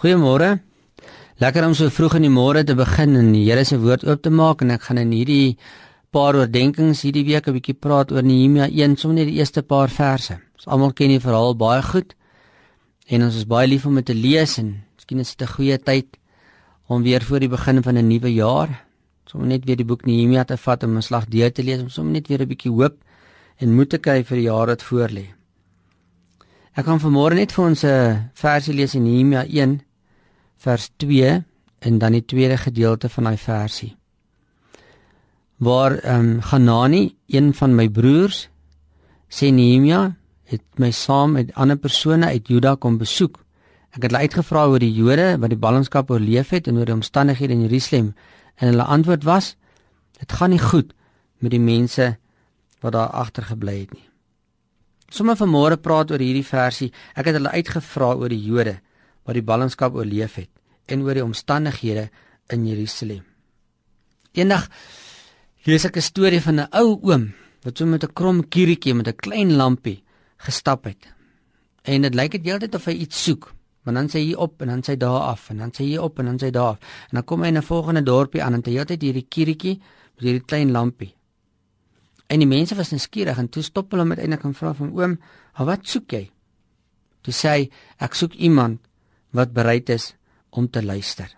Goeiemôre. Lekker om so vroeg in die môre te begin en die Here se woord oop te maak en ek gaan in hierdie paar oordeenkings hierdie week 'n bietjie praat oor Nehemia 1, sommer net die eerste paar verse. Ons almal ken die verhaal baie goed. En ons is baie lief om dit te lees en miskien is dit 'n goeie tyd om weer voor die begin van 'n nuwe jaar sommer net weer die boek Nehemia te vat om 'n slag deur te lees om sommer net weer 'n bietjie hoop en moed te kry vir die jaar wat voorlê. Ek gaan vanmôre net vir ons 'n versie lees in Nehemia 1 vers 2 en dan die tweede gedeelte van daai versie. Waar ehm um, Hanani, een van my broers, sê Nehemia het my saam met ander persone uit Juda kom besoek. Ek het hulle uitgevra oor die Jode wat die ballingskap oorleef het en oor die omstandighede in Jerusalem en hulle antwoord was: Dit gaan nie goed met die mense wat daar agtergebly het nie. Sommige vanmôre praat oor hierdie versie. Ek het hulle uitgevra oor die Jode wat die ballingskap oorleef het en oor die omstandighede in Jerusalem. Eendag lees ek 'n storie van 'n ou oom wat so met 'n krom kiertjie met 'n klein lampie gestap het. En dit lyk dit heeltyd of hy iets soek. Want dan sê hy op en dan sê hy daar af en dan sê hy op en dan sê hy daar af. En dan kom hy in 'n volgende dorpie aan en hy het hierdie kiertjie met hierdie klein lampie. En die mense was nuuskierig en toe stop hulle met eintlik en vra van oom, "Wat soek jy?" Toe sê hy, "Ek soek iemand wat bereid is om te luister."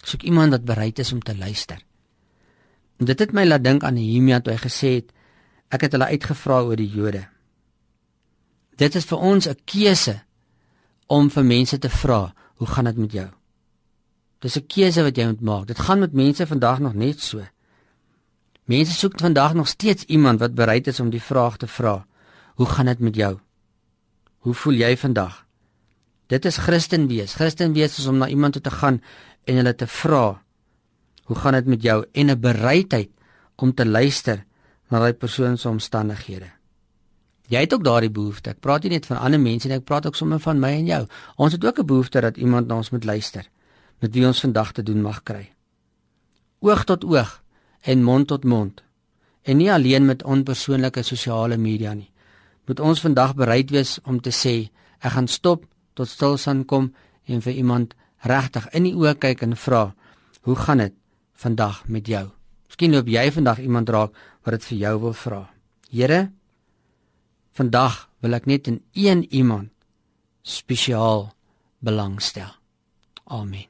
Ek soek iemand wat bereid is om te luister. En dit het my laat dink aan Nehemia toe hy gesê het, "Ek het hulle uitgevra oor die Jode." Dit is vir ons 'n keuse om vir mense te vra, "Hoe gaan dit met jou?" Dis 'n keuse wat jy moet maak. Dit gaan met mense vandag nog net so. Mense soek vandag nog steeds iemand wat bereid is om die vraag te vra: Hoe gaan dit met jou? Hoe voel jy vandag? Dit is Christen wees. Christen wees is om na iemand toe te gaan en hulle te vra: Hoe gaan dit met jou? En 'n bereidheid om te luister na daai persoon se omstandighede. Jy het ook daardie behoefte. Ek praat nie net van ander mense nie, ek praat ook sommer van my en jou. Ons het ook 'n behoefte dat iemand na ons moet luister met wie ons vandag te doen mag kry. Oog tot oog en mond tot mond. En nie alleen met onpersoonlike sosiale media nie. Moet ons vandag bereid wees om te sê ek gaan stop tot stilstand kom en vir iemand regtig in die oë kyk en vra, "Hoe gaan dit vandag met jou?" Miskien loop jy vandag iemand raak wat dit vir jou wil vra. Here, vandag wil ek net in een iemand spesiaal belangstel. Amen.